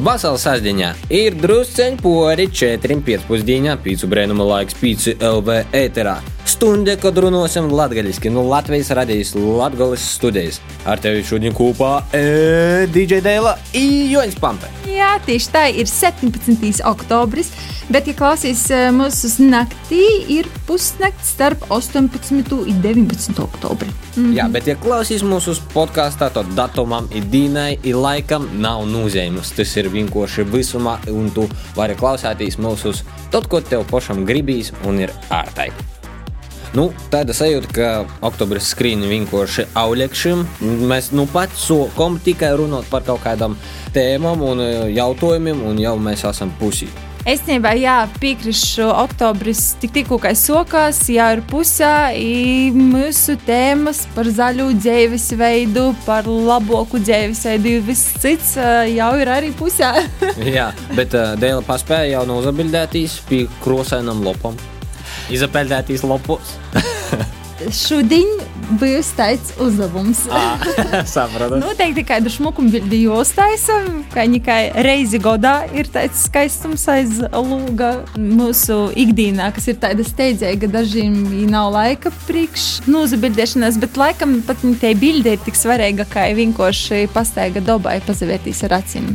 Vasaras sastāvdaļā ir drusceņi pori 4,5 pīcu brēnuma laiks, pīci LV ēterā. Stunde, kad runāsim latviešu, no Latvijas radijas Latvijas studijas. Ar tevi šodien kopā e, DJ Dēla un Joņš Pampe. Jā, tieši tā ir 17. oktobris, bet, ja klausīs e, mūsu naktī, ir pusnakts starp 18. un 19. oktobri. Mm -hmm. Jā, bet, ja klausīs mūsu podkāstā, tad datumam, idīnai, ir laikam nav nozīmes. Tas ir vienkārši visumā, un tu vari klausīties mūsu tot, ko tev pašam gribīs un ir ārtai. Nu, tāda sajūta, ka oktobris skrīna vienkārši auļekšiem. Mēs nu pat sākam tikai runāt par kaut kādām tēmām un e, jautājumiem, un jau mēs esam pusī. Es jā, piekrītu, oktobris tik, tikko kā sokās, jau ir pusē, mūsu tēmas par zaļu dzīvesveidu, par labāku dzīvesveidu, viss cits jau ir arī pusē. jā, bet uh, Dēla paspēja jau nozabildētīs pie krosainam lopam. Izapeldētīs lopus. Šodien būs tāds uzdevums. Sapratu. Noteikti kādu šmuku bildi jāuztaisa. Kā tikai reizi gadā ir tāds skaistums aiz lūga mūsu ikdienā, kas ir tāda steidzīga. Dažiem nav laika priekš nozabildēšanās, bet laikam pat tie bildi ir tik svarīga, kā vienkārši pastaiga dabai pazavērtīs ar acīm.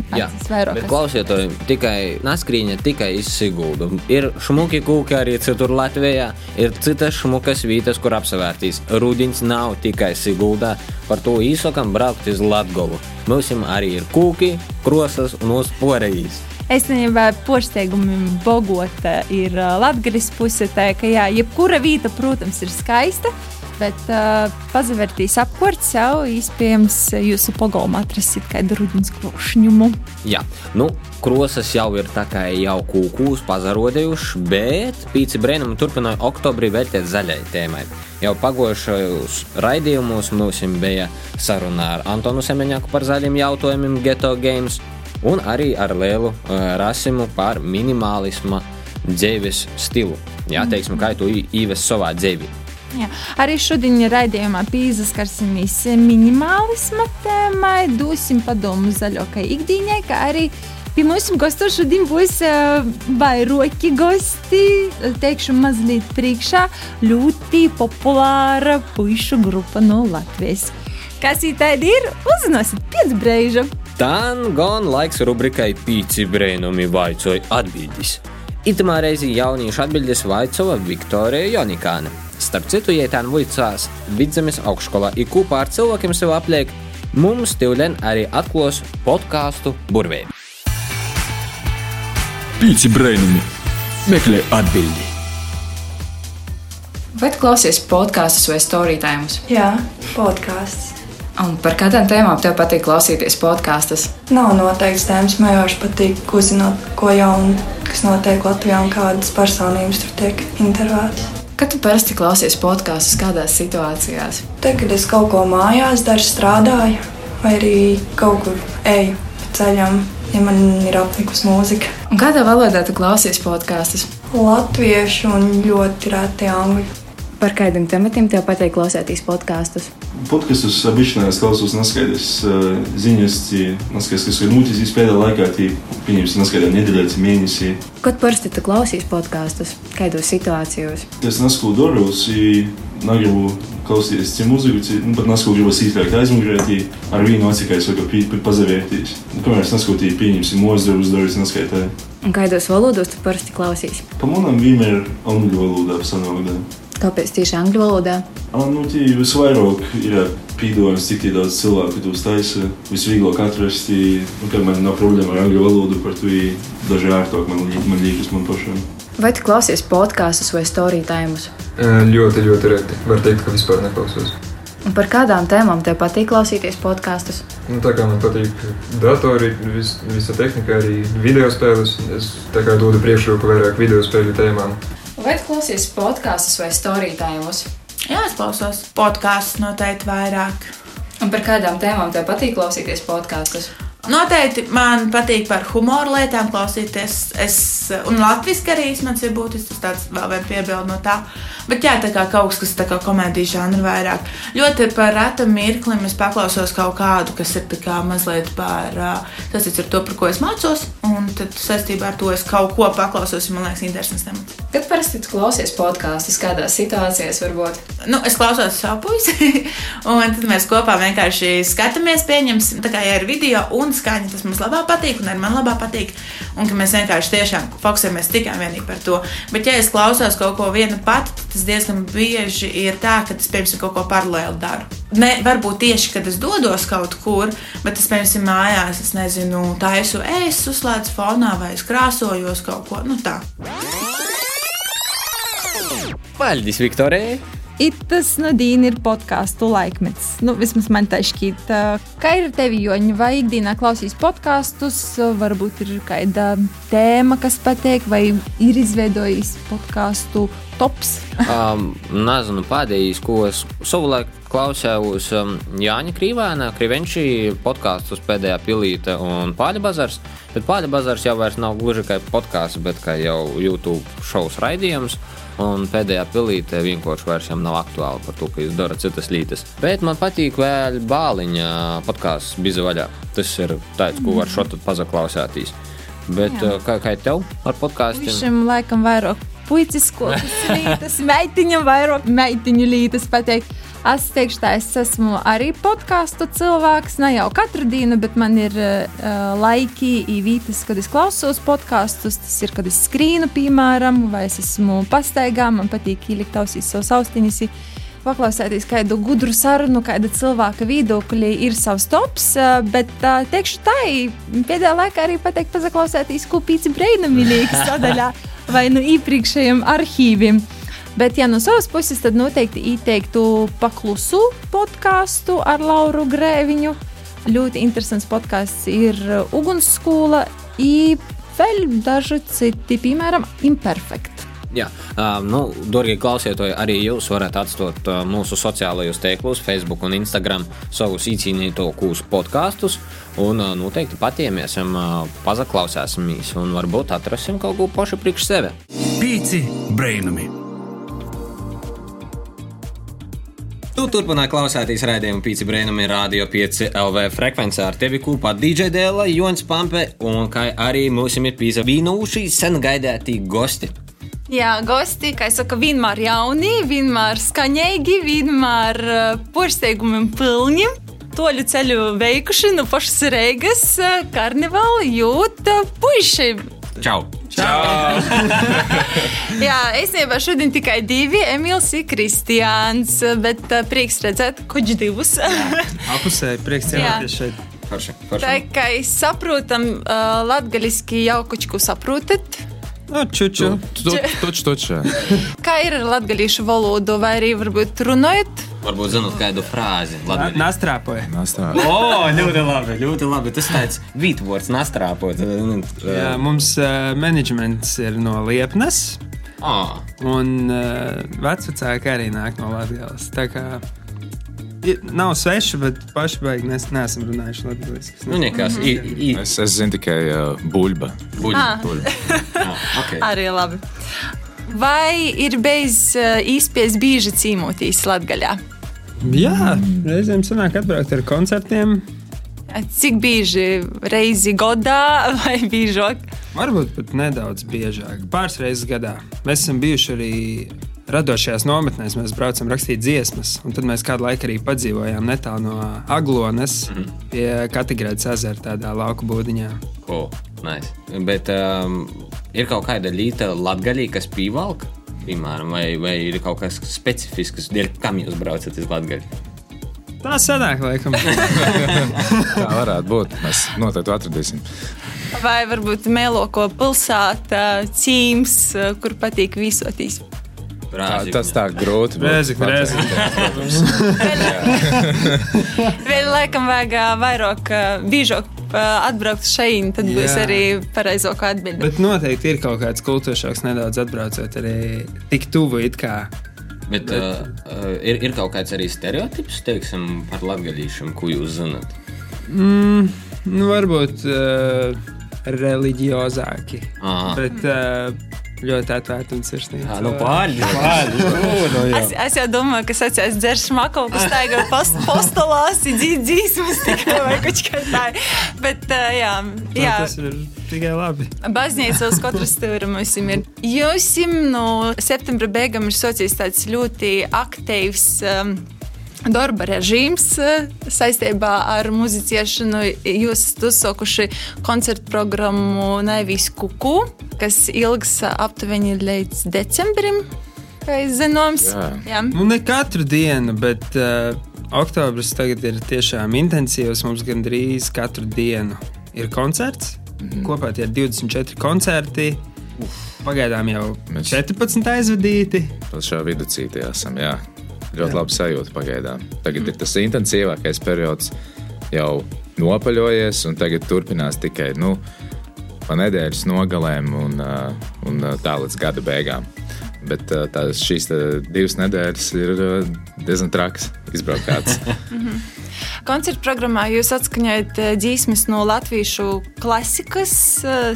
Klausiet, tikai naskrīņa tikai izsigulda. Ir šmuki kūki arī citur Latvijā, ir citas šmukas vietas, kur apsevērtīs. Rūdiņš nav tikai Siguldā, par to īsokam braukt uz Latgovu. Mums arī ir kūki, krosas un uzporējīs. Es nezinu, porsteigumi Bogota ir Latvijas puse. Tā ka jā, jebkura vieta, protams, ir skaista. Bet uh, pazavērtīs apkārt sev, iespējams, jūsu pagalmā atrasit kādu rudens krošņumu. Jā, nu, krosas jau ir tā kā jau kūkūs pazarodējuši, bet pīci brēnumi turpināja oktobrī veltīt zaļai tēmai. Jau pagojušajos raidījumos mums bija saruna ar Antonu Semeņaku par zaļiem jautājumiem Geto Games un arī ar lielu uh, rasimu par minimālisma dzīves stilu. Jā, teiksim, kā tu īves savā dzīvē. Jā. Arī šodien raidījumā pieskarsimies minimālisma tēmai, dosim padomu zaļākai ikdienai, kā arī pie mums gastos šodien būs uh, vairāki gosti. Teikšu mazliet priekšā ļoti populāra puišu grupa no Latvijas. Kas īstenībā ir? Uzzināsiet pēc brīža. Tan gan laiks rubrikai Pīci brēnumi vaicoja atbildes. Itamā reizē jauniešu atbildes vaicova Viktorija Jonikāne. Starp citu, ja tā vicās vidzemes augšskolā ir kopā ar cilvēkiem sev apliek, mums Tivlen arī atklās podkāstu burvē. Pīci brainumi meklē atbildi. Vai tu klausies podkāstus vai storytēmus? Jā, podkāsts. Un par kādām tēmām tev patīk klausīties podkāstus? Nav noteikts tēmas, man vienkārši patīk uzzināt, ko jaunu, kas notiek Latvijā un kādas personības tur tiek intervētas. Kad tu parasti klausies podkāstus, kādās situācijās? Tad, kad es kaut ko mājās daru, strādāju, vai arī kaut kur eju pa ceļam, ja man ir apnikusi mūzika. Un kādā valodā tu klausies podkāstus? Latviešu un ļoti reti angļu. Par kādiem tematiem tev patīk klausīties podkāstus? Podkastus обычно es klausos neskaidrs ziņas, neskaidrs, kas ir noticis pēdējā laikā, tī, pieņemsim, neskaidrs nedēļā, mēnesī. Kad parasti tu klausies podkāstus? Kādos situācijos? Es neskaidru darbus, negribu klausīties citu mūziku, nu, pat neskaidru gribas īstenībā aizmugurēt, ar vienu aci, es varu pazavērties. Nu, kamēr es neskaidru, pieņemsim, mūzikas darbus, darbus neskaidru. Un kādos valodos tu parasti klausies? Pa manam vienmēr angļu valodā sanāk. Kāpēc tieši angļu valodā? Nu, tie visvairāk ir pīdojums, cik daudz cilvēku to taisa. Visvieglāk atrast, nu, kad man nav problēma ar angļu valodu, par to daži ērtāk man, man liekas man pašam. Vai tu klausies podkāstus vai story tēmus? Ļoti, ļoti reti. Var teikt, ka vispār neklausos. Un par kādām tēmām tev patīk klausīties podkāstus? Nu, tā kā man patīk datori, vis, visa tehnika, arī video spēles. Es dodu priekšroku vairāk video spēļu tēmām. Vai tu klausies podkāstus vai storytēmus? Jā, es klausos podkāstus noteikti vairāk. Un par kādām tēmām tev patīk klausīties podkāstus? Noteikti man patīk par humoru lietām klausīties. Es, un latviešu arī man ir būtisks tāds vēl viens piebildu no tā. Bet jā, tā kā kaut kas, kas tā kā komēdijas žanra vairāk. Ļoti par retam mirklim es paklausos kaut kādu, kas ir kā mazliet par tas ir to, par ko es mācos, un tad saistībā ar to es kaut ko paklausos, jo man liekas interesants temats. Kad parasti klausies podkāstus, kādās situācijās varbūt? Nu, es klausos savu puisi, un tad mēs kopā vienkārši skatāmies, pieņemsim, tā kā ja ir video un skaņa, tas mums labāk patīk, un arī man labāk patīk, un ka mēs vienkārši tiešām fokusējamies tikai un vienīgi par to. Bet, ja es klausos kaut ko viena pati, tad tas diezgan bieži ir tā, ka es, piemēram, kaut ko paralēli daru. Ne, varbūt tieši, kad es dodos kaut kur, bet es, piemēram, mājās, es nezinu, taisu ēst, uzslēdzu fonā vai es krāsojos kaut ko nu tā. Paldies, Viktorijai! Tas no Dīna ir podkāstu laikmets. Nu, vismaz man tā šķiet. Kā ir ar tevi, Joņa, vai ikdienā klausīs podkāstus, varbūt ir kāda tēma, kas patīk, vai ir izveidojis podkāstu tops? um, nezinu, pēdējais, ko es savulaik klausījos um, Jāņa Krīvēna, Krivenčī podkāstus pēdējā pilīte un Pāļa bazars. Bet Pāļa bazars jau vairs nav gluži kā podkāsts, bet kā jau YouTube šovs raidījums. Un pēdējā pilīte vienkārši vairs nav aktuāla par to, ka jūs darat citas lietas. Bet man patīk vēl bāliņa podkāsts Biza vaļā. Tas ir tāds, ko var šodien pazaklausēties. Bet Jā. kā, kā tev ar podkāstiem? Šim laikam vairāk puicisko lietas, meitiņam vairāk meitiņu lietas pateikt. Es teikšu, tā es esmu arī podkāstu cilvēks. Ne jau katru dienu, bet man ir uh, laiki, īvītas, kad es klausos podkāstus. Tas ir, kad es skrīnu, piemēram, vai es esmu pastaigā. Man patīk ielikt ausīs savus austiņus. Paklausēties kādu gudru sarunu, kāda cilvēka viedokļa ir savs tops. Bet uh, teikšu tā, pēdējā laikā arī pateikt, paklausēties, ko pīci brīnumīgi sadaļā vai nu iepriekšējiem arhīviem. Bet, ja no savas puses, tad noteikti ieteiktu paklusu podkāstu ar Lauru Grēviņu. Ļoti interesants podkāsts ir Ugunsskola, un vēl daži citi, piemēram, Imperfect. Jā, um, nu, darbie klausītāji, arī jūs varat atstāt uh, mūsu sociālajos tīklos, Facebook un Instagram savus īcīnītos podkastus. Un uh, noteikti patiemiesim, uh, pazaklausēsimies un varbūt atrasim kaut ko pašu priekš sevi. Pīci brainami! Tu turpināji klausēties raidījumu Pīci Brēnam ir Rādio 5 LV frekvencē ar tevi kopā DJ Dēla, Jons Pampe un kā arī mums ir pīza vīnūši sen gaidētī gosti. Jā, gosti, kā es saku, vienmēr jauni, vienmēr skaņīgi, vienmēr uh, porsteigumiem pilni. Toļu ceļu veikuši no nu pašas Reigas, uh, karnevāli jūt uh, puiši. Čau! Čau! Jā, īstenībā šodien tikai divi - Emīls un Kristiāns, bet uh, prieks redzēt, kuģi divus. Apusēji, prieks cienīties šeit. Forši, forši. Tā kā saprotam, uh, latgaliski jau kuģku saprotat. No, čuču. Toč, toč. Kā ir ar latgalīšu valodu, vai arī varbūt runājat? Varbūt zinot kādu frāzi. Nastrāpoja. Nastrāpoja. O, ļoti labi, ļoti labi. Tas tāds vītvords nastrāpot. Jā, mums uh, menedžments ir no Liepnes. Oh. Un uh, vecāki arī nāk no Latvijas. Tā kā nav sveši, bet paši beigās mēs neesam runājuši latviešu. Nu, nekas, i, i. Es, es zinu tikai uh, buļbuļs. Buļba. Ah. buļba. ah, okay. Arī labi. Vai ir bijis uh, īstenībā bieži cīmoties Latvijā? Jā, reizēm sanāk atbraukt ar koncertiem. Cik bieži reizi gadā vai biežāk? Varbūt pat nedaudz biežāk, pāris reizes gadā. Mēs esam bijuši arī radošajās nometnēs. Mēs braucam rakstīt dziesmas, un tad mēs kādu laiku arī padzīvojām netālu no Aglonas mm -hmm. pie Katigrādas ezera, tādā lauku būdiņā. Cool. Nice. Bet um, ir kaut kāda līnija kas pīvalk, piemēram, vai, vai ir kaut kas specifisks, dēļ kam jūs braucat uz latgaļu? Tā sanāk, laikam. Tā varētu būt. Mēs noteikti atradīsim. Vai varbūt mēloko pilsēta, cīms, kur patīk visoties? Tā, tas tā grūti. Rēzik, rēzik. Vēl laikam vajag vairāk, biežāk atbraukt šeit, tad būs Jā. arī pareizo atbildi. Bet noteikti ir kaut kāds kultūršāks nedaudz atbraucot arī tik tuvu it kā. Bet, Bet uh, ir, ir kaut kāds arī stereotips, teiksim, par latgadīšanu, ko jūs zinat? Mm, nu, varbūt uh, reliģiozāki. Aha. Bet uh, ļoti atvērti un sirsnīgi. Jā, nu pārdi, pārdi. Nu, jā. Es, es jau domāju, ka sacīs dzers šmako, kas staigā post, postolās, dzīt dzīsmas tikai vai kaut kā tā. Bet, uh, jā, Nu, jā. Tas ir tikai labi. Baznīca uz katru stūri mums ir. Jūs no septembra beigām ir sociāls tāds ļoti aktīvs. Um, Darba režīms uh, saistībā ar muziciešanu. Jūs esat uzsākuši koncertu programmu Naivis Kuku, kas ilgs aptuveni līdz decembrim, zināms. Jā. Jā. Nu, ne katru dienu, bet uh, oktobris tagad ir tiešām intensīvs. Mums gandrīz katru dienu ir koncerts. Mm -hmm. Kopā tie ir 24 koncerti. Pagaidām jau Mēs- 14 aizvadīti. Pašā viducītī esam. Jā. Ļoti labi sajūta pagaidām. Tagad ir tas intensīvākais periods, jau nopaļojies, un tagad turpinās tikai nu, pa nedēļas nogalēm un, un tā līdz gada beigām. Bet tās, šīs tā, divas nedēļas ir diezgan trakas izbraukts. Koncertu programmā jūs atskaņojat dziesmas no latviešu klasikas,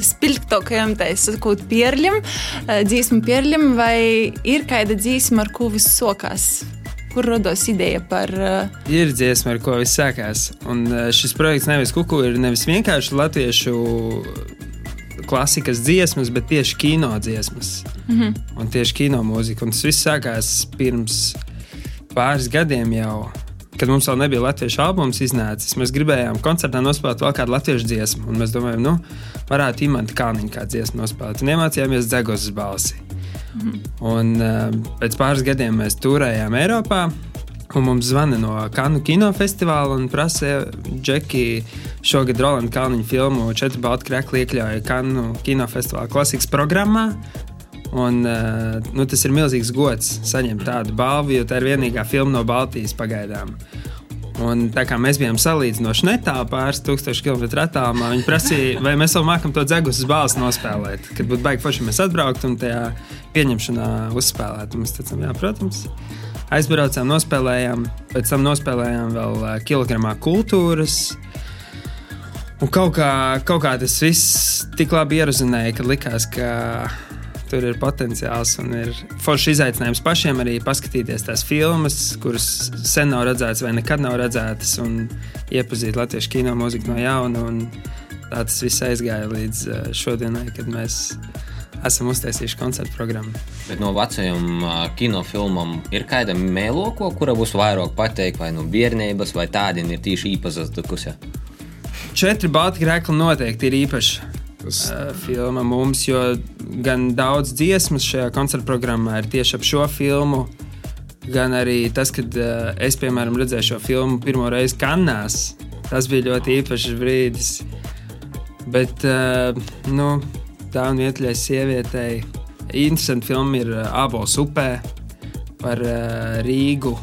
spilgtākajiem, tā sakot, pierļiem, eh, dziesmu pierļiem, vai ir kāda dziesma, ar ko viss sokās? Kur radās ideja par uh, Ir dziesma, ar ko viss sākās. Un uh, šis projekts nevis kuku ir nevis vienkārši latviešu klasikas dziesmas, bet tieši kino dziesmas. Mhm. Un tieši kino mūzika. Un tas viss sākās pirms pāris gadiem jau. Kad mums vēl nebija latviešu albums iznācis, mēs gribējām koncertā nospēlēt vēl kādu latviešu dziesmu. Un mēs domājām, nu, varētu imanta kāniņu kādu dziesmu nospēlēt. Un iemācījāmies dzegos balsi. Un uh, pēc pāris gadiem mēs turējām Eiropā. Un mums zvana no Kanu kinofestivāla un prasa, Džeki, šogad Rolanda Kalniņa filmu Četri balti krekli iekļauja Kanu kinofestivāla klasikas programmā. Un, uh, nu, tas ir milzīgs gods saņemt tādu balvu, jo tā ir vienīgā filma no Baltijas pagaidām. Un tā kā mēs bijām salīdzinoši netālu, pāris tūkstošu kilometru attālumā, viņi prasīja, vai mēs vēl mākam to dzegus uz balss nospēlēt. Kad būtu baigi forši, mēs atbrauktu un tajā pieņemšanā uzspēlētu. Un Mēs teicām, jā, protams. Aizbraucām, nospēlējām, pēc tam nospēlējām vēl ā, kilogramā kultūras. Un kaut kā, kaut kā tas viss tik labi ierunāja, ka likās, ka tur ir potenciāls un ir foršs izaicinājums pašiem arī paskatīties tās filmas, kuras sen nav redzētas vai nekad nav redzētas, un iepazīt latviešu kino mūziku no jauna. un Tā tas viss aizgāja līdz šodienai, kad mēs esam uztaisījuši koncertu programmu. Bet no vecajām kinofilmām ir kāda mēloko, kura būs vairāk pateikt, vai no bērnības, vai tāda ir tieši īpazīstama. Četri balti grēkli noteikti ir īpaši. Tas uh, filma mums, jo gan daudz dziesmas šajā koncerta programmā ir tieši ap šo filmu, gan arī tas, kad uh, es, piemēram, redzēju šo filmu pirmo reizi Kannās. Tas bija ļoti īpašs brīdis. Bet, uh, nu, tā un vietlai sievietei. Interesanti filma ir Abols upē par uh, Rīgu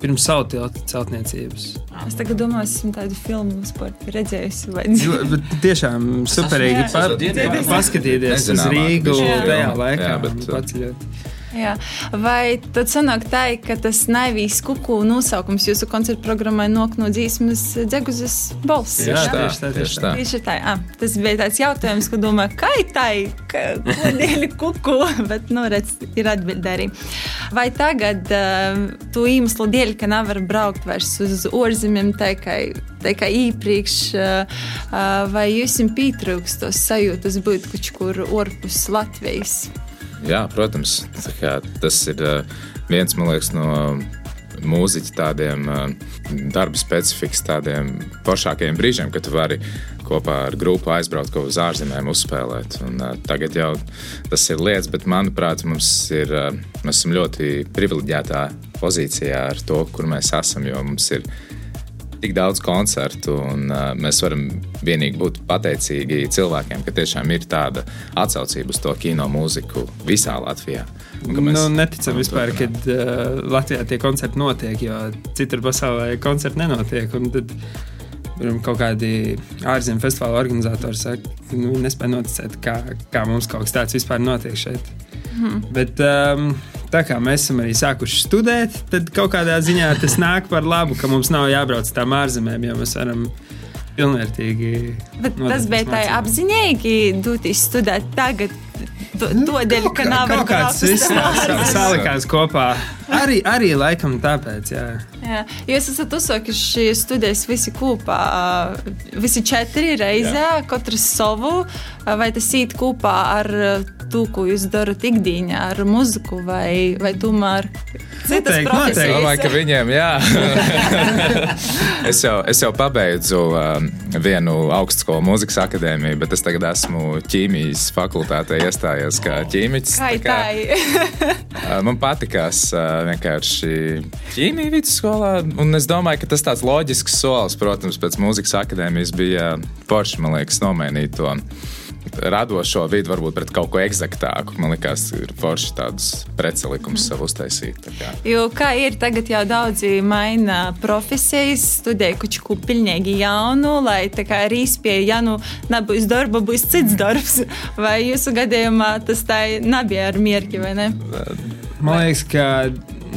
pirms savu tiltu celtniecības. Es tagad domāju, esmu tādu filmu redzējusi. vai- Jo, bet Tiešām superīgi pa, paskatīties uz Rīgu tajā laikā. Jā, bet, paceļot. Jā. Vai tad sanāk tā, ka tas naivīs kuku nosaukums jūsu koncertu programmai nok no dzīsmas dzeguzes balss? Jā, tā, tieši tā, tieši tā. Tieši tā, ah, tas bija tāds jautājums, ko domāju, kā tā ir, kodēļ kuku, bet, nu, redz, ir atbilde arī. Vai tagad uh, tu iemeslu dēļ, ka nevar braukt vairs uz ārzemēm, tā kā, tā kā iepriekš, uh, vai jums pietrūkst tos sajūtas būt kaut kur ārpus Latvijas? Jā, protams, tas ir viens liekas, no mūziķa tādiem darba specifikas, tādiem foršākajiem brīžiem, kad tu vari kopā ar grupu aizbraukt kaut uz ārzemēm, uzspēlēt. Un, uh, tagad jau tas ir lietas, bet manuprāt, mums ir, uh, mēs esam ļoti privileģētā pozīcijā ar to, kur mēs esam, jo mums ir tik daudz koncertu, un uh, mēs varam vienīgi būt pateicīgi cilvēkiem, ka tiešām ir tāda atsaucība uz to kino mūziku visā Latvijā. Ka mēs Nu, neticam vispār, kad uh, Latvijā tie koncerti notiek, jo citur pasaulē koncerti nenotiek. un Tad piemēram, kaut kādi ārzemju festivāla organizatori saka, ka nu, viņi nespēja noticēt, kā, kā mums kaut kas tāds vispār notiek šeit. Mhm. Bet, um, tā kā mēs esam arī sākuši studēt, tad kaut kādā ziņā tas nāk par labu, ka mums nav jābrauc uz tām ārzemēm, jo mēs varam pilnvērtīgi. Bet tas bija tā apziņīgi doties studēt tagad. to, to dēļ, ka nav Kaut kāds izstāsts salikās kopā. Arī, arī laikam tāpēc, jā. Jā, jūs esat uzsākuši studijas visi kopā, visi četri reizē, katrs savu. Vai tas īt kopā ar to, ko jūs darat ikdienā, ar muziku vai, vai tomēr citas Noteikti, profesijas? noteikti. Domāju, ka viņiem, jā. es, jau, es jau pabeidzu um, vienu augstskolu mūzikas akadēmiju, bet es tagad esmu ķīmijas fakultātē iestājies kā ķīmiķis. Kā tā uh, Man patīkās uh, vienkārši ķīmija vidusskolā, un es domāju, ka tas tāds loģisks solis, protams, pēc mūzikas akadēmijas bija forši, man liekas, nomainīt to radošo vidi, varbūt pret kaut ko eksaktāku. Man liekas, ir forši tādus pretsalikumus sev uztaisīt. tā kā. Jo kā ir tagad, jau daudzi maina profesijas, studē kaut ko pilnīgi jaunu, lai tā kā arī izpēja, ja nu nebūs darba, būs cits darbs. Vai jūsu gadījumā tas tā nebija ar mierki, vai ne? Man liekas, ka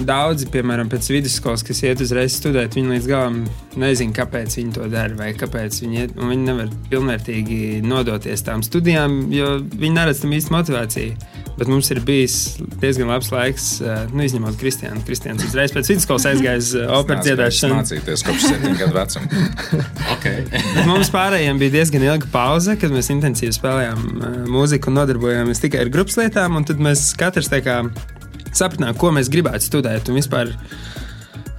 daudzi, piemēram, pēc vidusskolas, kas iet uzreiz studēt, viņi līdz galam nezina, kāpēc viņi to dara, vai kāpēc viņi, iet, un viņi nevar pilnvērtīgi nodoties tām studijām, jo viņi neredz tam īsti motivāciju. Bet mums ir bijis diezgan labs laiks, eh, nu, izņemot Kristiānu. Kristiāns uzreiz pēc vidusskolas aizgāja uz eh, operas dziedāšanu. Mācīties kopš septiņu gadu vecuma. Okay. Bet mums pārējiem bija diezgan ilga pauze, kad mēs intensīvi spēlējām uh, mūziku un nodarbojāmies tikai ar grupas lietām. un Tad mēs katrs tā kā sapratām, ko mēs gribētu studēt un vispār.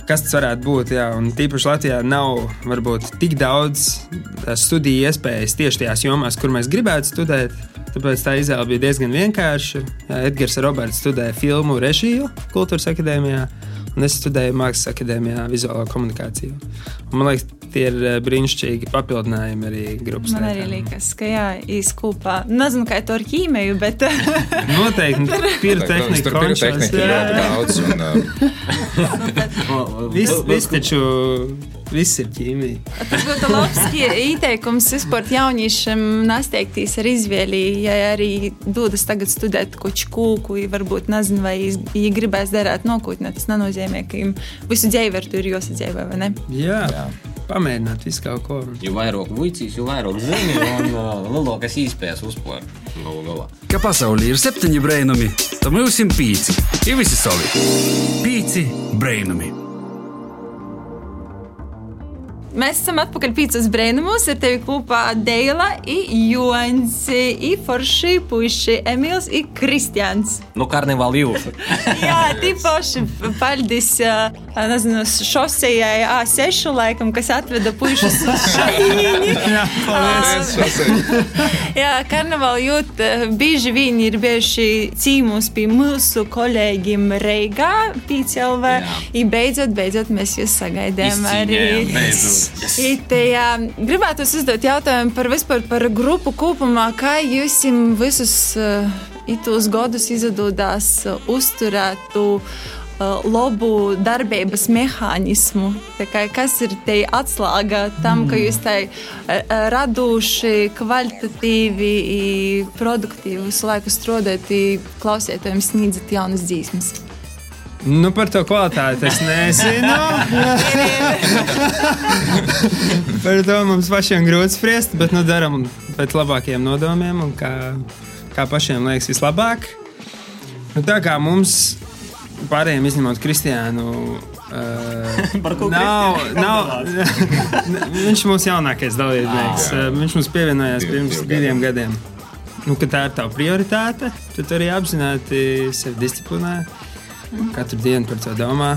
Kas tas varētu būt? Jā, un tīpaši Latvijā nav varbūt tik daudz studiju iespējas tieši tajās jomās, kur mēs gribētu studēt. Tāpēc tā izvēle bija diezgan vienkārša. Jā, Edgars Roberts studēja filmu režiju Kultūras akadēmijā, un es studēju Mākslas akadēmijā vizuālo komunikāciju. Un, man liekas, tie ir eh, brīnišķīgi papildinājumi arī grupas Man arī lietām. liekas, ka jā, īskūpā. Nezinu, kā to ar ķīmiju, bet Noteikti, pirotehnika, Tur pirotehnika ir ļoti daudz. Un, uh, Viss, viss taču, viss ir ķīmija. tas būtu labs ieteikums vispār jauniešiem nesteigties ar izvēli. Ja arī dodas tagad studēt kaut ko kūku, varbūt nezinu, vai viņi gribēs darīt nākotnē. Tas nenozīmē, ka viņiem visu dzīvi ar to ir jāsadzīvē, vai ne? Jā, Jā. pamēģināt visu kaut ko. Jo vairāk vicīs, jo vairāk zini un uh, lielākas iespējas galā. Ka pasaulē ir septiņi brainami, tad mums ir pīci. Ir visi savi. Pīci brainami. Mēs esam atpakaļ pīcis brēnumus, ar tevi kopā Deila, Joņs, Forši, Puiši, Emīls un Kristians. Nu, karnevāli jūsu. Jā, tīpaši paldies nezinu, šosejai A6, laikam, kas atveda puišus uz šaini. Jā, paldies. Jā, karnevāli jūt bieži viņi ir bijuši cīmus pie mūsu kolēģiem Reigā, PCLV. I beidzot, beidzot mēs jūs sagaidām arī. Beidzot. Yes. Ite, jā, gribētu uzdot jautājumu par vispār par grupu kopumā, kā jūs visus uh, itos gadus izdodas uh, uzturēt to labu darbības mehānismu. Tā kā, kas ir te atslēga tam, ka jūs tai uh, radoši, kvalitatīvi, produktīvi visu laiku strādājat, i klausietojiem sniedzat jaunas dzīsmas? Nu, par to kvalitāti es nezinu. par to mums pašiem grūti spriest, bet nu darām pēc labākajiem nodomiem un kā, kā pašiem liekas vislabāk. Nu, tā kā mums pārējiem izņemot Kristiānu. Uh, nav, nav, viņš ir mūsu jaunākais dalībnieks. Ah, Uh, viņš mums pievienojās pirms divi diviem gadiem. Nu, kad tā ir tava prioritāte, tad tu arī apzināti sevi disciplinē. Katru dienu par to domā.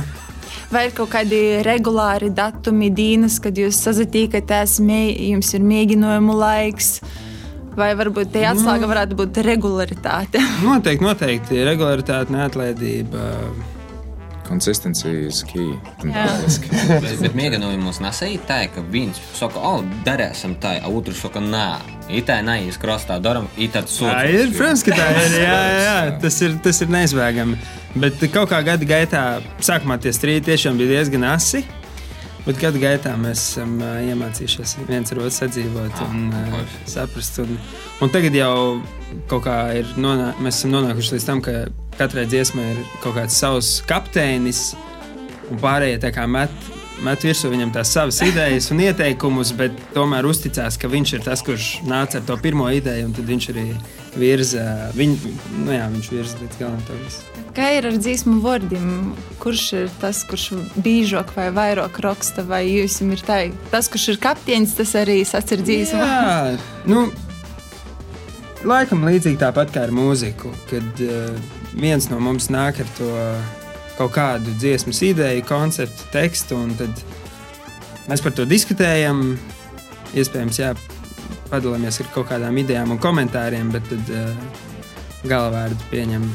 Vai ir kaut kādi regulāri datumi, dienas, kad jūs sazatīkaties, jums ir mēģinājumu laiks? Vai varbūt tā atslēga varētu būt regularitāte? Noteikti, noteikti. Regularitāte, neatlaidība. Konsistencija ir key. un Jā. Bet, bet mēģinājumos nesēja tā, ka viens saka, o, darēsim tā, a otrs saka, nē, itā neies krastā, daram, itā Tā sūta. ir, protams, ka tā ir. Jā, jā, jā. Tas, ir tas ir neizbēgami. Bet kaut kā gada gaitā, sākumā tie strīdi tiešām bija diezgan asi. Bet gada gaitā mēs esam iemācījušies viens ar otru sadzīvot un uh, saprast. Un, un tagad jau kaut kā ir nonā, mēs esam nonākuši līdz tam, ka katrai dziesmai ir kaut kāds savs kapteinis, un pārējie tā kā met, met virsū viņam tās savas idejas un ieteikumus, bet tomēr uzticās, ka viņš ir tas, kurš nāca ar to pirmo ideju, un tad viņš arī virza, viņ, nu jā, viņš virza līdz galam to visu. Kā ir ar dzīsmu vārdiem? Kurš ir tas, kurš biežāk vai vairāk raksta, vai jūs tā, tas, kurš ir kapteinis, tas arī sacir dzīsmu? Jā, nu, laikam līdzīgi tāpat kā ar mūziku, kad uh, viens no mums nāk ar to kaut kādu dziesmas ideju, konceptu, tekstu, un tad mēs par to diskutējam. Iespējams, jā, padalāmies ar kaut kādām idejām un komentāriem, bet tad uh, galvārdu pieņem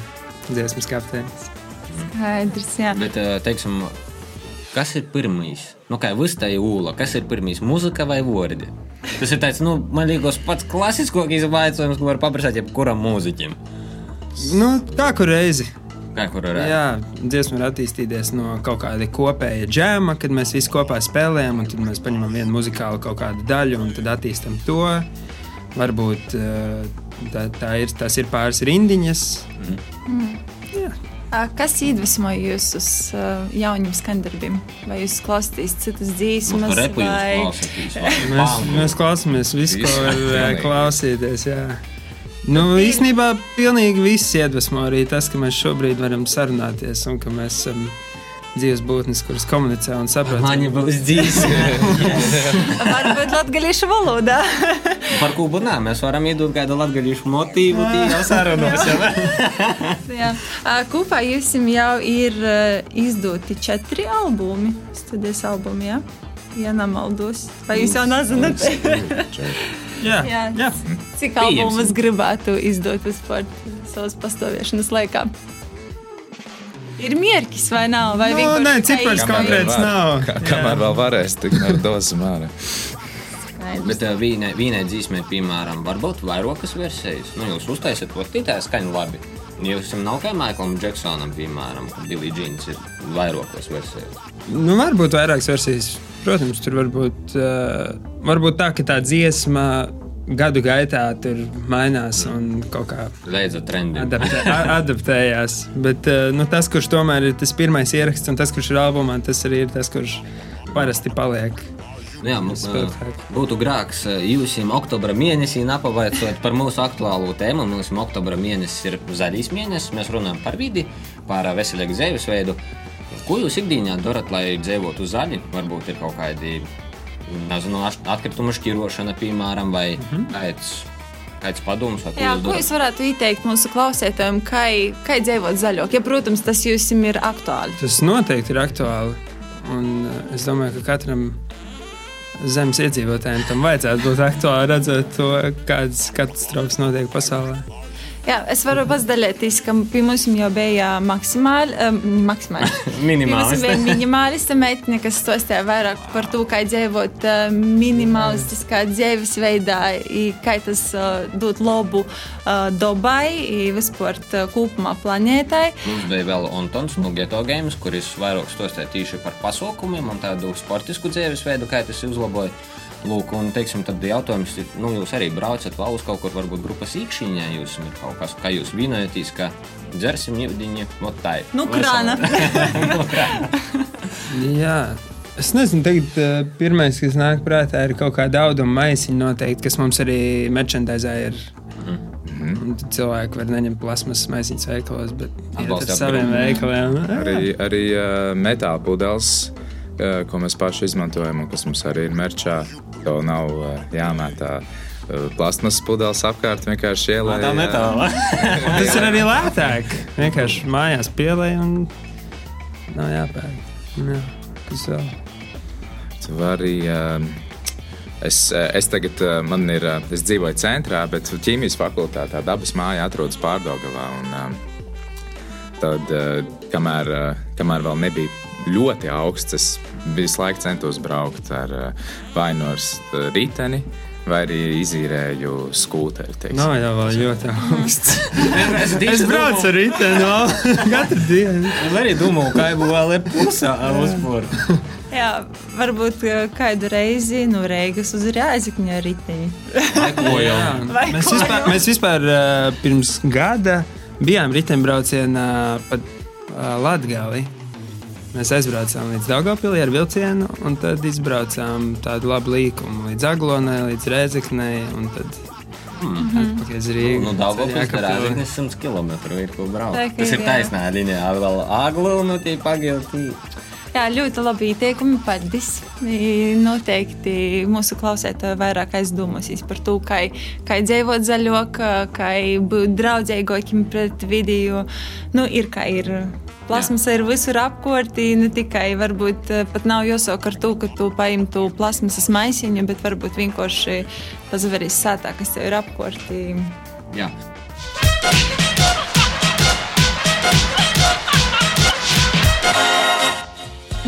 dziesmas kapteinis. Skaidrs, jā. Bet, eh, teiksim, kas ir pirmais? Nu, kā vistēja ūla, kas ir pirmais? Mūzika vai vārdi? Tas ir tāds, nu, man liekas, pats klasiskākais jautājums, ko var paprasāt jebkuram mūziķim. Nu, kā kur reizi. Kā kur varētu? Jā, dziesma var attīstīties no kaut kāda kopēja džēma, kad mēs visi kopā spēlējam, un tad mēs paņemam vienu muzikālu kaut kādu daļu un tad attīstam to. Varbūt eh, tā, tā ir, tas ir pāris rindiņas. Mm. Ā, Kas iedvesmoja jūs uz uh, jauniem skandarbiem? Vai jūs klausāties citas dziesmas? Nu, repu jūs vai... Mēs, mēs klausāmies visu, ko var pilnīgi. klausīties. Jā. Nu, īstenībā pilnīgi viss iedvesmo arī tas, ka mēs šobrīd varam sarunāties un ka mēs esam dzīves būtnes, kuras komunicē un saprot. Mani būs dzīve. Varbūt latviešu valodā. Par ko bunā mēs varam iedot kādu latviešu motīvu sarunās. vai? Jā. Ā, Kopā jums jau ir izdoti četri albumi, studijas albumi. Ja? Ja nemaldos, vai jūs jau nezināt, Jā, Jā. jā. cik albumus gribētu izdot vispār savas pastāvēšanas laikā? Ir mērķis vai nav? Vai Nu, vienkārši nē, cipars konkrēts nav. Kā, kamēr vēl varēs, tikmēr dosim ārā. Bet uh, vīnai, vīnai dzīsmē, piemēram, var būt vairākas versijas. Nu, jūs uztaisat to tītā skaņu labi. Jūs esat nav kā Maiklam Džeksonam, piemēram, kad Billy Jeans ir vairākas versijas. Nu, varbūt vairākas versijas. Protams, tur var būt, uh, varbūt tā, ka tā dziesma gadu gaitā tur mainās un kaut kā adaptē, adaptējās. Bet uh, nu, tas, kurš tomēr ir tas pirmais ieraksts, un tas, kurš ir albumā, tas arī ir tas, kurš parasti paliek. Nu Jā, mums uh, būtu grāks uh, jūs jau oktobra mēnesī apavaicot par mūsu aktuālo tēmu. Mums oktobra mēnesis ir zaļīs mēnesis. Mēs runājam par vidi, par veselīgu dzīvesveidu. Ko jūs ikdienā darat, lai dzīvotu zaļi? Varbūt ir kaut kādi nezinu, atkritumu šķirošana, piemēram, vai kāds, kāds padoms, Jā, ko jūs varētu ieteikt mūsu klausītājiem, kā, kā dzīvot zaļāk? Ja, protams, tas jums ir aktuāli. Tas noteikti ir aktuāli. Un uh, es domāju, ka katram zemes iedzīvotājiem tam vajadzētu būt aktuāli redzēt to, kādas katastrofas notiek pasaulē. Jā, es varu pazdalīties, ka pie mums jau bija maksimāli, um, maksimāli. Pie mums bija minimālista meitene, kas stostīja vairāk par to, kā dzīvot uh, minimalistiskā dzīvesveidā, i kā tas uh, dod labu uh, dabai, i vispār uh, kopumā planētai. Mums bija vēl Antons no Geto Games, kurš vairāk stostēja tieši par pasaukumiem un tādu sportisku dzīvesveidu, kā tas uzlaboja. Lūk, un teiksim, tad jautājums ir, nu, jūs arī braucat vēl uz kaut kur, varbūt grupas īkšķiņā, jūs ir kaut kas, kā jūs vienojaties, ka dzersim ievidiņu, ot tā ir. Nu, krāna. Jā. Es nezinu, tagad uh, pirmais, kas nāk prātā, ir kaut kāda auduma maisiņa noteikti, kas mums arī merchandisē ir. Un tad cilvēki var neņemt plasmas maisiņus veikalos, bet iet ar saviem veikaliem. Arī, arī uh, metāla pudeles, uh, ko mēs paši izmantojam, un kas mums arī ir merčā, to nav uh, jāmētā. Uh, Plasmas pudeles apkārt vienkārši ielai. Tā metāla. Tas ir arī lētāk. Vienkārši mājās pielēj un nav jāpērk. Jā, kas vēl? Tu vari. Es, eh, es tagad, eh, ir, eh, es dzīvoju centrā, bet ķīmijas fakultātē dabas māja atrodas eh, tad, eh, kamēr, eh, kamēr vēl nebija ļoti augsts, es visu laiku centos braukt ar eh, vai nu ar s- riteni, vai arī izīrēju skūteri. teiksim. Nav jau ļoti augsts. Es, Es braucu ar riteni vēl katru dienu. Es arī domāju, kā jau vēl ir pusē uzbūvēta. Jā, varbūt kādu reizi no Reigas uz Rēzikņa riteņa. Jā, mēs vispār, mēs vispār uh, pirms gada bijām riteņbraucienā pa uh, Latgali. Mēs aizbraucām līdz Daugopilī ar vilcienu, un tad izbraucām tādu labu līkumu līdz Aglonai, līdz Rēzeknei, un tad Atpakaļ uz Rīgu. Nu, Daugavpils. Rāzaknis 100 km ir ko braukt. Tā Tas ir taisnā līnijā, vēl aglu, nu tie pagiltī. Jā, ļoti labi ieteikumi. Paldies. Noteikti mūsu klausētāji vairāk aizdomāsies par to, kā, kā dzīvot zaļāk, kā būt draudzīgākiem pret vidiju. Nu, ir kā ir. Plasmas ir visur apkārtī, ne tikai varbūt eh, pat nav jāsaka ar to, ka tu paņem to plasmasas maisiņu, bet varbūt vienkārši pazaverīs sētā, kas tev ir apkārtī. Jā.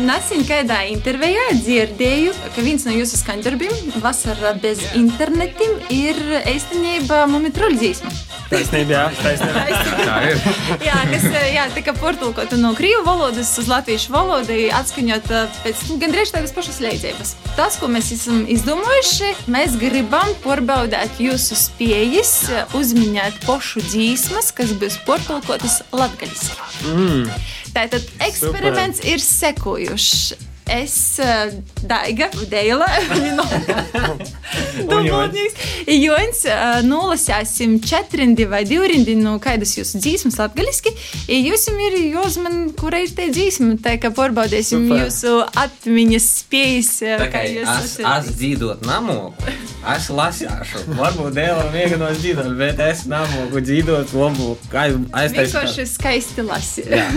Nesen kādā intervijā dzirdēju, ka viens no jūsu skaņdarbiem, Vasarā bez internetiem, ir īstenībā mumitruļzīsma. Taisnība, jā, taisnība. Tā ir. Jā, kas jā, tika portulkota no krievu valodas uz latviešu valodu, atskaņot eh, pēc gandrīz tādas pašas leidzības. Tas, ko mēs esam izdomājuši, mēs gribam porbaudīt jūsu spējas eh, uzminēt pošu dzīsmas, kas būs portulkotas latgaļiski. Mm. Tātad eksperiments ir sekojušs. Es, uh, Daiga, Dēlē, Dubultnieks, Joņs, uh, nolasāsim četrindi vai divrindi no kādas jūsu dzīsmas latgaliski. Jūs jums ir jāuzman, kura ir te dzīsma, tā kā porbaudīsim Super. jūsu atmiņas spējas. uh, Tā kā jūs es, esat. es dzīvot namoku, es lasīšu. Varbūt dēlam mēģinās dzīvot, bet es namoku dzīvot labu. Vienkārši skaisti lasi. Jā.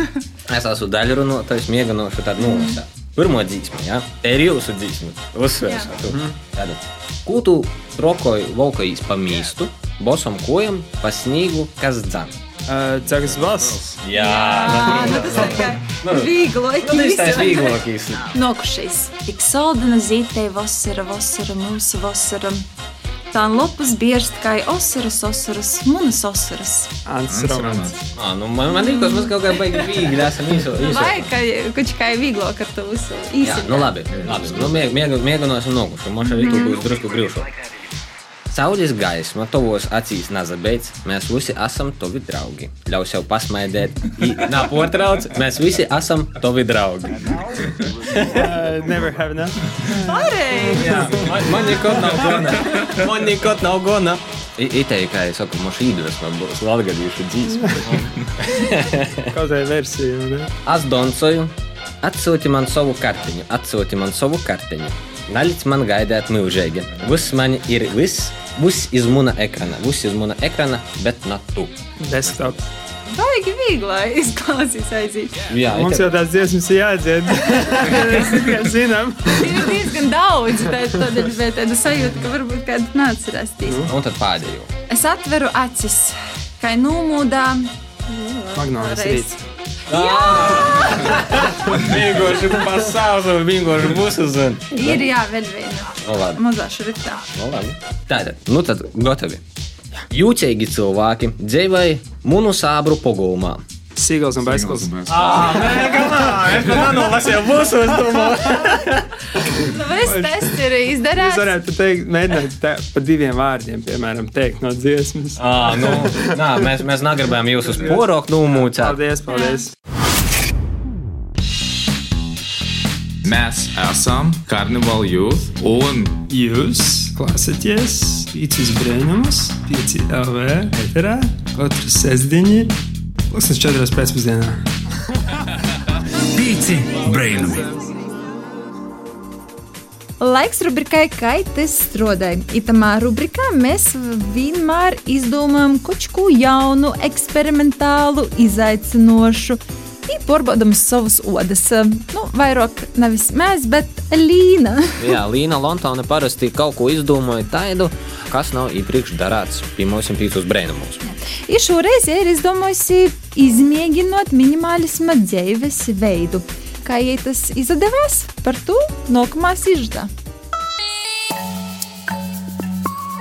Es esmu daļrunātājs, mēģināšu tādu nolasīt. Pirmā dzīsma, jā, tā ir jūsu dzīsma. Uzsvēršu to. Tātad, ko tu rokoji laukais pa mīstu, bosam kojam, pa sniegu, kas dzan? Cegas valsts. Jā, nu tas ir kā Nu, vīglokīs. Nu, tas ir vieglākais. Nokušies. Tik saldina zītei vasara, vasara, mūsu vasara. Tā lopas biežt kā osaras, osaras, munas osaras. Ants romans. Ah, nu man, man liekas, mēs kaut kā baigi viegli esam īso. Vai kā kaut kā vieglāk ar to visu Jā, īsi. nu labi, labi. Nu, mēg- mēg- Mēģināsim nogušu. Man šeit ir būs drusku grūšo. Saules gaisma tavos acīs nazabeidz. Mēs visi esam tavi draugi. Ļauj sev pasmaidēt. Nā, portrauc, mēs visi esam tavi draugi. Uh, never have enough. Pareizi! Man, man nekot nav gona. Man nekot nav gona. Itei, kā es saku, man šī iedvesma būs latgadījuši dzīsma. Kaut kāda versija. Ne? Es doncoju, atsūti man savu kartiņu, atsūti man savu kartiņu. Nalic man gaidāt mūžīgi. Viss man ir viss, viss iz mana ekrana, viss iz mana ekrana, bet ne tu. Desktop. Baigi vieglāk izklausīs aiziet. Jā, Mums jau tās dziesmas ir jādzied. Mēs tikai zinām. Ir diezgan daudz, ir bija tāda sajūta, ka varbūt kāda neatcerēsīs. Un tad pēdējo. Es atveru acis, kā numūdā. Magnolijas rīts. Vienkārši pasaules, un vienkārši būs uz zemi. Ir jā, vēl viena. Nu, labi. Mazā šriftā. Nu, labi. Tātad, nu tad gatavi. Jūtīgi cilvēki dzīvoja munu sābru pogulmā. Sīgals un baiskals. Ah, nē! Es pat nenolasīju mūsu uzdevuma. Nu, viss tests ir Jūs izdarīts. varētu teikt, mēģināt tā, pa diviem vārdiem, piemēram, teikt no dziesmas. Ah, nu, nā, mēs, mēs negribējām jūs uz poroku numūcēt. Paldies, paldies! Mēs esam Carnival Youth un Jūs klausāties pīcis brīnumus, pīci LV eterā, katru sestdienu, pusnes četras pēcpusdienā. Pīci brainami. Laiks rubrikai, kā tas strādāja. Itamā rubrikā mēs vienmēr izdomājam kaut ko jaunu, eksperimentālu, izaicinošu. Un pārbaudām savus odas. Nu, vairāk nevis mēs, bet Līna. Jā, Līna Lontone parasti kaut ko izdomāja tādu, kas nav iepriekš darīts pie mums pīcis brēnumus. Ir šoreiz ir izdomājusi izmēģinot minimālisma dzīves veidu. Kā jai tas izdevās, par to nākamā sižetā.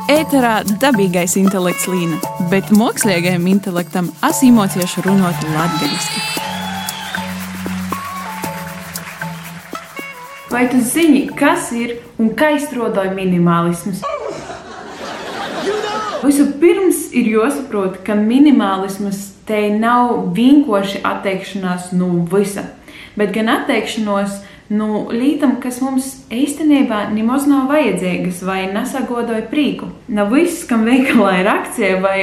Ēterā dabīgais intelekts līna, bet mākslīgajam intelektam asimocieši runāt latviešu. Vai tu zini, kas ir un kā izstrādāja minimālisms? Vispirms ir jāsaprot, ka minimālisms te nav vienkārši atteikšanās no visa, bet gan atteikšanos nu, lītam, kas mums īstenībā nemaz nav vajadzīgas vai nesagodoja prīku. Nav viss, kam veikalā ir akcija vai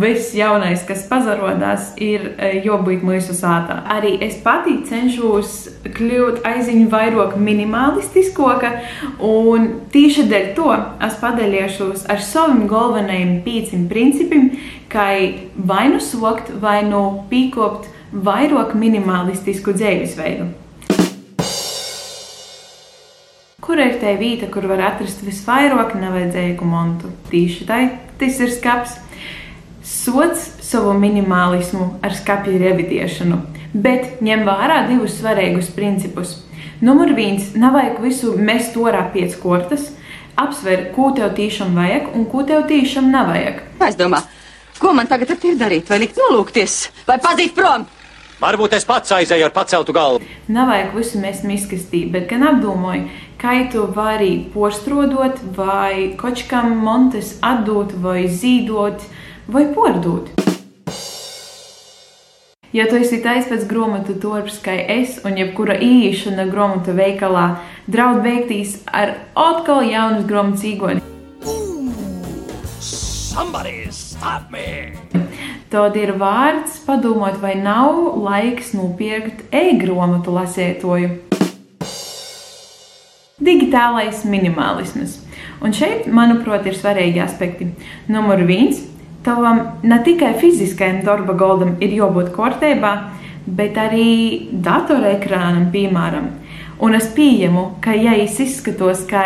viss jaunais, kas pazarodās, ir e, jābūt mūsu sātā. Arī es pati cenšos kļūt aiziņu vairāk minimalistiskoka, un tieši dēļ to es padalīšos ar saviem galvenajiem pīcim principiem, kā vai nu sokt, vai nu pīkopt vairāk minimalistisku dzīvesveidu. Kur ir tā vieta, kur var atrast visvairāk nevajadzīgu montu? Tieši tā, tas ir skats. Sots savu minimalismu ar skapju revidēšanu, bet ņem vērā divus svarīgus principus. Numur viens - nav vajag visu mest orā pēc kortas, apsver, ko tev tiešām vajag un ko tev tiešām nevajag. Aizdomā, ko man tagad tevi darīt? Vai likt nolūkties, vai pazīt prom? Varbūt es pats aizēju ar paceltu galvu. Nav vajag visu mest miskastī, bet gan apdomāju, kā tu vari postrodot, vai kočkam montes atdot, vai zīdot, vai pordot. Ja tu esi taisnīgs pēc grāmatu torps, kā es, un jebkura īšana grāmatu veikalā draud beigtīs ar atkal jaunas grāmatas īgoni. Somebody stop me! Tad ir vārds padomāt, vai nav laiks nopirkt e-grāmatu lasētoju. Digitālais minimalisms. Un šeit, manuprāt, ir svarīgi aspekti. Numur viens - tavam ne tikai fiziskajam darba galdam ir jābūt kārtībā, bet arī datorekrānam, piemēram. Un es pieņemu, ka, ja es izskatos kā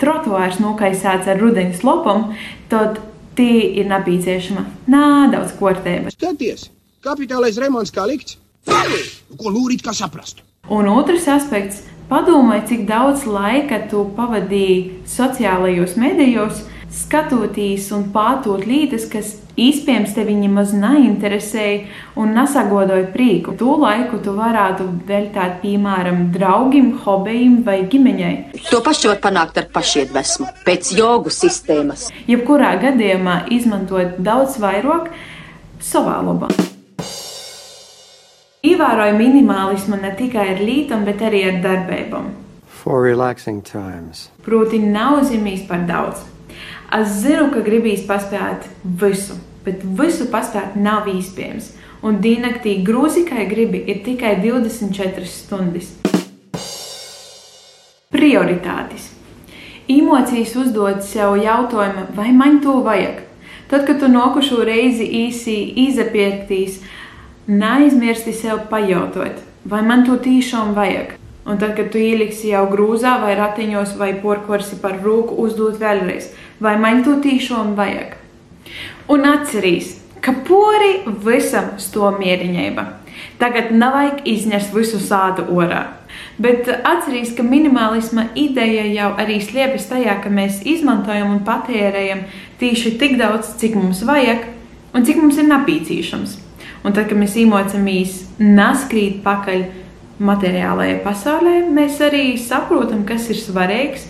trotuārs nokaisēts ar rudeņa slopam, tad tie ir nepieciešama nedaudz kārtība. Skaties, kapitālais remonts kā likts. Ko lūrīt, kā saprast? Un otrs aspekts - padomāj, cik daudz laika tu pavadīji sociālajos medijos, skatoties un pātot lietas, kas iespējams tevi nemaz neinteresēja un nesagodoja prieku. To laiku tu varētu veltīt, piemēram, draugiem, hobijiem vai ģimeņai. To pašu var panākt ar pašiedvesmu, pēc jogu sistēmas. Jebkurā gadījumā izmantot daudz vairāk savā labā. Ievēroju minimālismu ne tikai ar lītām, bet arī ar darbībām. For relaxing times. Proti, nav zīmīs par daudz. Es zinu, ka gribīs paspēt visu, bet visu paspēt nav iespējams. Un diennaktī grūzi, kā gribi, ir tikai 24 stundas. Prioritātes. Emocijas uzdod sev jautājumu, vai man to vajag. Tad, kad tu nokušo reizi īsi izapirktīs, neaizmirsti sev pajautot, vai man to tiešām vajag. Un tad, kad tu ieliksi jau grūzā vai ratiņos vai porkorsi par rūku, uzdot vēlreiz, vai man to tiešām vajag. Un atcerīs, ka pori visam sto mieriņība. Tagad nav vajag iznest visu sādu orā. Bet atcerieties, ka minimalisma ideja jau arī slēpjas tajā, ka mēs izmantojam un patērējam tieši tik daudz, cik mums vajag un cik mums ir nepieciešams. Un tad, kad mēs īmocamies naskrīt pakaļ materiālajai pasaulē, mēs arī saprotam, kas ir svarīgs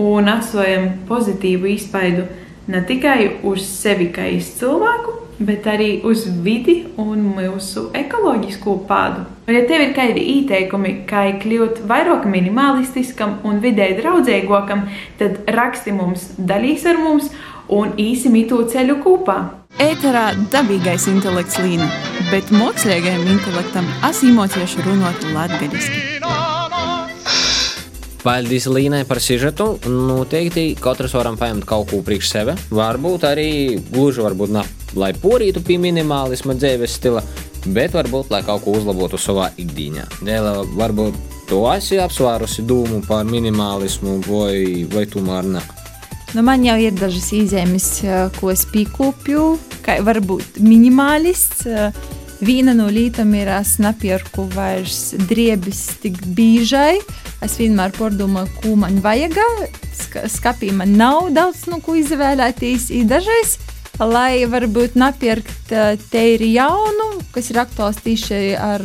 un atstājam pozitīvu iespaidu ne tikai uz sevi kā uz cilvēku, bet arī uz vidi un mūsu ekoloģisko pādu. Un, ja tev ir kādi ieteikumi, kā kļūt vairāk minimalistiskam un vidē draudzīgākam, tad raksti mums, dalīs ar mums un īsi mītū ceļu kopā. Ēterā dabīgais intelekts līna, bet mākslīgajam intelektam asimotieši runāt latgaļiski. Paldies Līnai par sižetu. Noteikti katrs varam paņemt kaut ko priekš sevi. Varbūt arī gluži varbūt ne, lai porītu pie minimālisma dzīves stila, bet varbūt lai kaut ko uzlabotu savā ikdienā. Dēļ varbūt tu esi apsvērusi dūmu par minimālismu vai, vai tomēr ne. Nu, man jau ir dažas izēmes, ko es pīkopju, kā varbūt minimālists. Viena no lietām ir, es nepērku vairs driebis tik biežai. Es vienmēr pārdomāju, ko man vajag. Skapī man nav daudz no ko izvēlēties. Dažreiz, lai varbūt nepirkt teiri jaunu, kas ir aktuāls tieši ar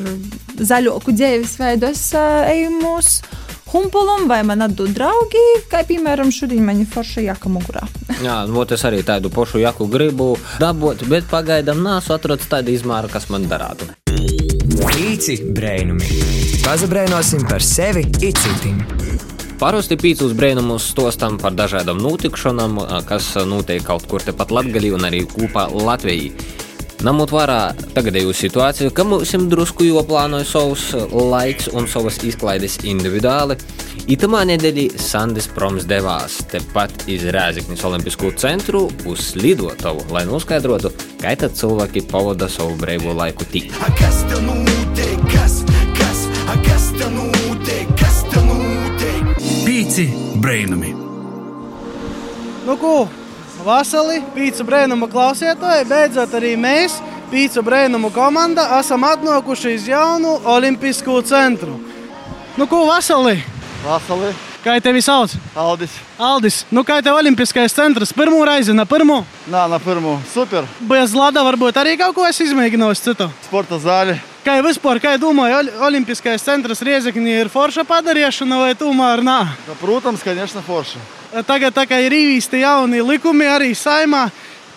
zaļoku dzīvesveidu, es eju mūsu humpulam, vai man atdod draugi, kā piemēram šodien man ir forša jaka mugurā. Jā, nu, es arī tādu pašu jaku gribu dabūt, bet pagaidām nesu atradis tādu izmēru, kas man darātu. Pīci brainumi. Pazabrainosim par sevi it citim. Parasti pīcis brīnumus stostam par dažādām notikšanām, kas notiek kaut kur tepat Latvijā un arī kopā Latvijā. Ņemot vērā tagadēju situāciju, ka mums drusku joplānoja savus laiks un savas izklaides individuāli, itamā nedēļā Sandis Proms devās tepat iz Rēzekņas Olimpisko centru uz lidotavu, lai noskaidrotu, kā tad cilvēki pavada savu brīvo laiku tik. Kas tev notiek? Kas, kas, kas tev notiek? Kas tev notiek? Pīci brainami. Nu, ko? Vasarī pīcis brēnumu klausītāji, beidzot arī mēs, pīcis brēnumu komanda, esam atnākuši uz jaunu olimpisko centru. Nu, ko vasarī? Vasarī. Kā tevi sauc? Aldis. Aldis, nu kā tev olimpiskais centrs? Pirmo reizi, ne pirmo? Nā, na pirmo. Super. Bez lada varbūt arī kaut ko esi izmēģinājis citu. Sporta zāle. Kā vispār, kā domāju, ol olimpiskais centrs Riezekņī ir forša padarīšana vai tomēr nā? Protams, конечно, forša. Tagad kā ir īsti jauni likumi arī saimā.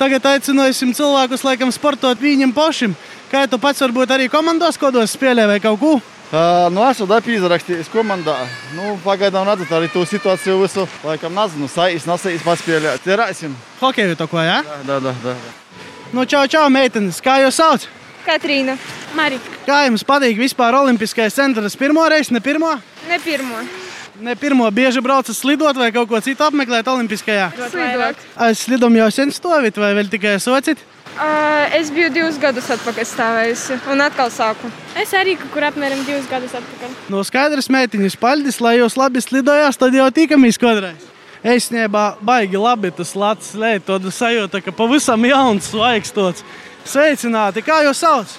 Tagad aicināsim cilvēkus, laikam, sportot viņiem pašiem. Kā tu pats varbūt arī komandos kodos spēlē vai kaut ko? Uh, nu, esmu dabūjis izrakstījis komandā. Nu, pagaidām redzat arī to situāciju visu. Laikam nezinu, saīs, nesais paspēlēt. Cerēsim. Hokeju to ko, jā? Ja? Da, da, da. Nu, čau, čau, meitenes. Kā jūs sauc? Katrīna. Marika. Kā jums patīk vispār Olimpiskais centrs? Pirmo reizi, ne pirmo? Ne pirmo. Ne pirmo bieži braucat slidot vai kaut ko citu apmeklēt Olimpiskajā? Slidot. Es slidom jau sen stāvit vai vēl tikai socit? Uh, es biju divus gadus atpakaļ stāvējusi un atkal sāku. Es arī kaut kur apmēram divus gadus atpakaļ. No skaidrs, meitiņas, paldies, lai jūs labi slidojāt, tad jau tikamies kādreiz. Es nebā baigi labi tas lats lēt, tāda sajūta, ka pavisam jauns, svaigstots. Sveicināti, kā jūs sauc?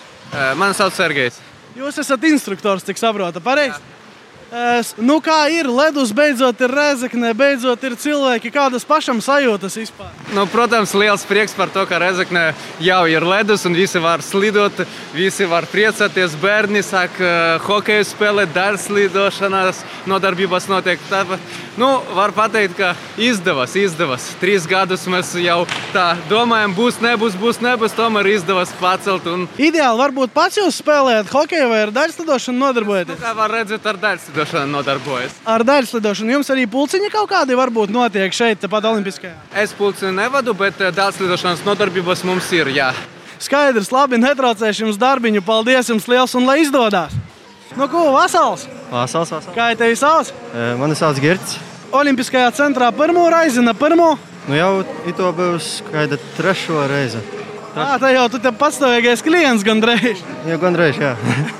Mani sauc Sergejs. Jūs esat instruktors, cik saprotu, pareizi? Es, nu, kā ir ledus, beidzot ir rezekne, beidzot ir cilvēki, kādas pašam sajūtas vispār. Nu, protams, liels prieks par to, ka Rezekne jau ir ledus un visi var slidot, visi var priecāties. Bērni sāk uh, hokeju spēlēt, dārza slidošanas nodarbības notiek. Tāpēc, nu, var pateikt, ka izdevās, izdevās. Trīs gadus mēs jau tā domājam, būs, nebūs, būs, nebūs, tomēr izdevās pacelt. Un... Ideāli varbūt pats jūs spēlējat hokeju vai ar dārza slidošanu nodarbojaties? Nu, kā var redzēt, ar dārza slidošanu nodarbojas. Ar dārza slidošanu jums arī pulciņi kaut kādi varbūt notiek šeit, tepat Olimpiskajā. Es pulciņu nevadu, bet dārza slidošanas nodarbības mums ir. Jā. Skaidrs, labi, netraucēšu jums darbiņu. Paldies jums liels un lai izdodas! Nu, ko, Vasals? Vasals, vasals. Kā tevi sauc? E, mani sauc Girts. Olimpiskajā centrā pirmo reizi, ne pirmo? Nu jau to būs kāda trešo reizi. Tā, tā jau tu te patstāvīgais klients gandrīz. Jā, gandrīz, jā.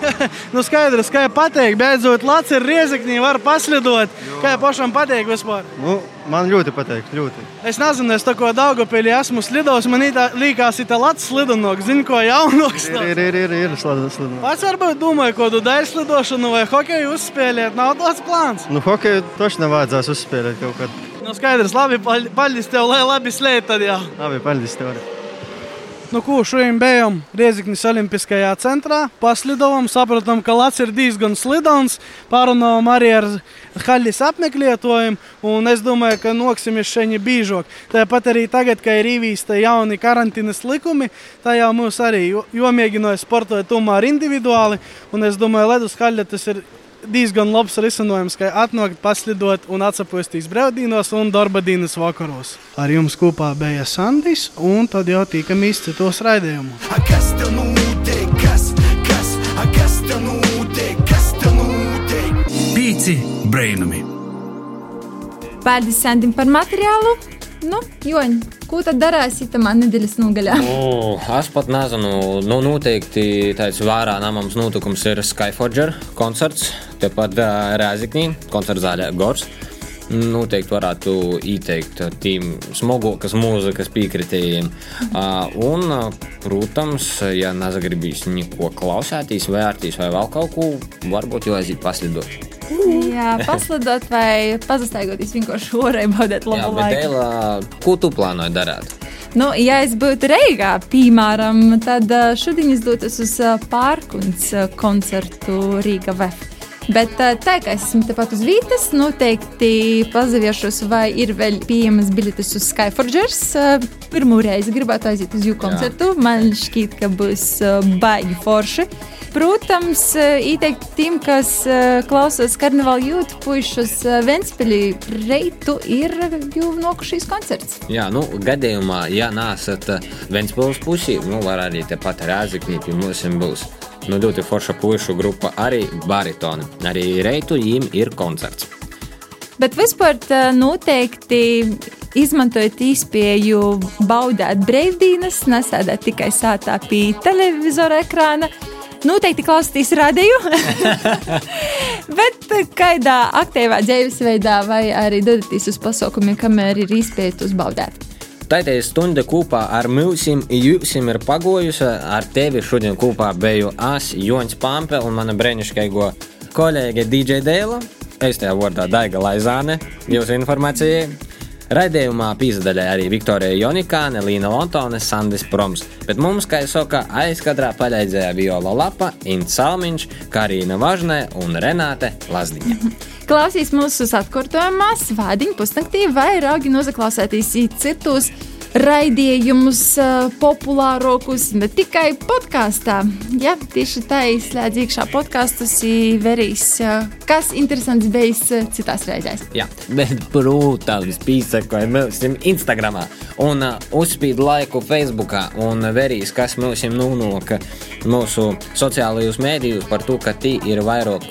nu skaidrs, kā patīk, beidzot Latvijas ir riezekņi, var paslidot. Kā pašam patīk vispār? Nu, man ļoti patīk, ļoti. Es nezinu, es tako Daugopilī esmu slidojis, man ītā, līkās ir Latvijas slidonok, zinu, ko jaunoks. Ir, ir, ir, ir, ir slidonok. Pats varbūt domāju, ko tu dari slidošanu vai hokeju uzspēlēt, nav tāds plāns. Nu, hokeju toši nevajadzēs uzspēlēt kaut kad. Nu skaidrs, labi, paldies tev, lai labi slēd tad jau. Labi, paldies tev. Arī. Nu, ko šodien bijām? Rieziknis Olimpiskajā centrā, paslidojām, sapratām, ka Latvijas ir diezgan slidons, pārunājām arī ar haļas apmeklētājiem, un es domāju, ka noksimies šeit biežāk. Tāpat arī tagad, kad ir īvīsta jauni karantīnas likumi, tā jau mums arī jomēģināja sportot tomēr individuāli, un es domāju, ledus haļa tas ir diezgan labs risinājums, ka atnākt, paslidot un atsapostīs brīvdienos un darba dienas vakaros. Ar jums kopā bija Sandis, un tad jau tikamies citos raidījumos. Kas tev notiek? Kas, kas, a, kas tev notiek? Kas tev notiek? Pīci brainami. Paldies Sandim par materiālu. Nu, Joņ, ko tad darāsit man nedēļas nogalē? O, es pat nezinu, nu, noteikti tāds vērā nāmams notikums ir Skyforger koncerts, tepat Rēziknī, koncerts zālē Gors. Noteikti varētu ieteikt tiem smagākas mūzikas piekritējiem. Uh, un, uh, protams, ja nezagribīs neko klausēties, vērtīs vai vēl kaut ko, varbūt jau aiziet paslidot. Jā, paslidot vai pazastaigoties vienkārši orē, baudēt Jā, labu bet laiku. Dēlā, ko tu plānoji darīt? Nu, ja es būtu Reigā, piemēram, tad ā, šodien es dotos uz Pārkuns koncertu Rīga VF. Bet ā, tā kā es esmu tepat uz vietas, noteikti pazaviešu, vai ir vēl pieejamas biļetes uz Skyforgers. Ā, Pirmo reizi gribētu aiziet uz jūsu koncertu. Man šķiet, ka būs ā, baigi forši. protams, ieteikt tiem, kas eh, klausās karnevāla jūtu puišus eh, Ventspilī, reitu ir jau nokušīs koncerts. Jā, nu, gadījumā, ja nesat Ventspils pusī, nu, var arī tepat Rāziknī pie mums būs. Nu, ļoti forša pušu grupa arī baritoni. Arī reitu jīm ir koncerts. Bet vispār noteikti izmantojot īspēju baudīt brīvdienas, nesēdēt tikai sātā pie televizora ekrāna. Noteikti klausīties radio, bet kādā aktīvā dzīvesveidā vai arī dodaties uz pasaukumiem, kamēr ir iespēja tos Tāda stunda kopā ar mums, jums ir pagojusi. Ar tevi šodien kopā biju es, Jons Pampe un mana brīnišķīgā kolēģe DJ Dēla. Es tev vārdā Daiga Laizāne, jūsu informācijai. Raidījumā pīzdaļā arī Viktorija Jonikāne, Līna Lontone, Sandis Proms. Bet mums, kā jau saka, aizkadrā palīdzēja Viola Lapa, Ints Salmiņš, Karīna Važnē un Renāte Lazdiņa. Klausīs mūsu atkārtojumā, svētdiņu pusnaktī vai raugi nozaklausēties citus raidījumus, populārākus, ne tikai podkāstā. Ja, tieši tā izslēdz iekšā podkāstus, verīs, kas interesants bijis citās reizēs. Jā, bet, protams, pīsakoja mums Instagram un uzspīd laiku Facebookā un verīs, kas mums nunāka mūsu sociālajos mēdījos par to, ka tī ir vairāk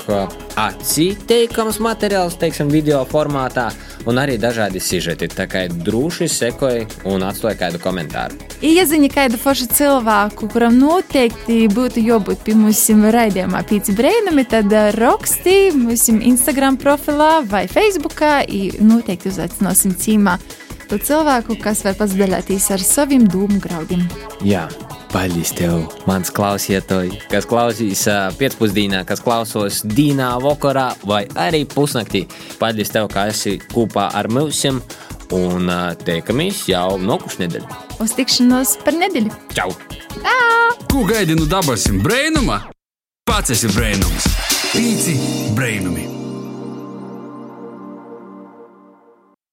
acīteikams materiāls, teiksim, video formātā un arī dažādi sižeti. Tā kā droši sekoja un atstāja kādu komentāru. Ieziņa kādu foršu cilvēku, kuram noteikti būtu jābūt pie mums raidījumā pīci brēnumi, tad rakstī mūsu Instagram profilā vai Facebookā. Noteikti uzaicināsim cīmā to cilvēku, kas var pats daļāties ar saviem dūmu graudiem. Jā. Paldies tev, mans klausītāj, kas klausīs pēcpusdienā, kas klausos dīnā, vakarā vai arī pusnaktī. Paldies tev, ka esi kopā ar mums un tiekamies jau nokušu nedēļu. Uz tikšanos par nedēļu. Čau! Tā! Ko gaidi no dabasim brēnuma? Pats esi brēnums. Pīci brēnumi!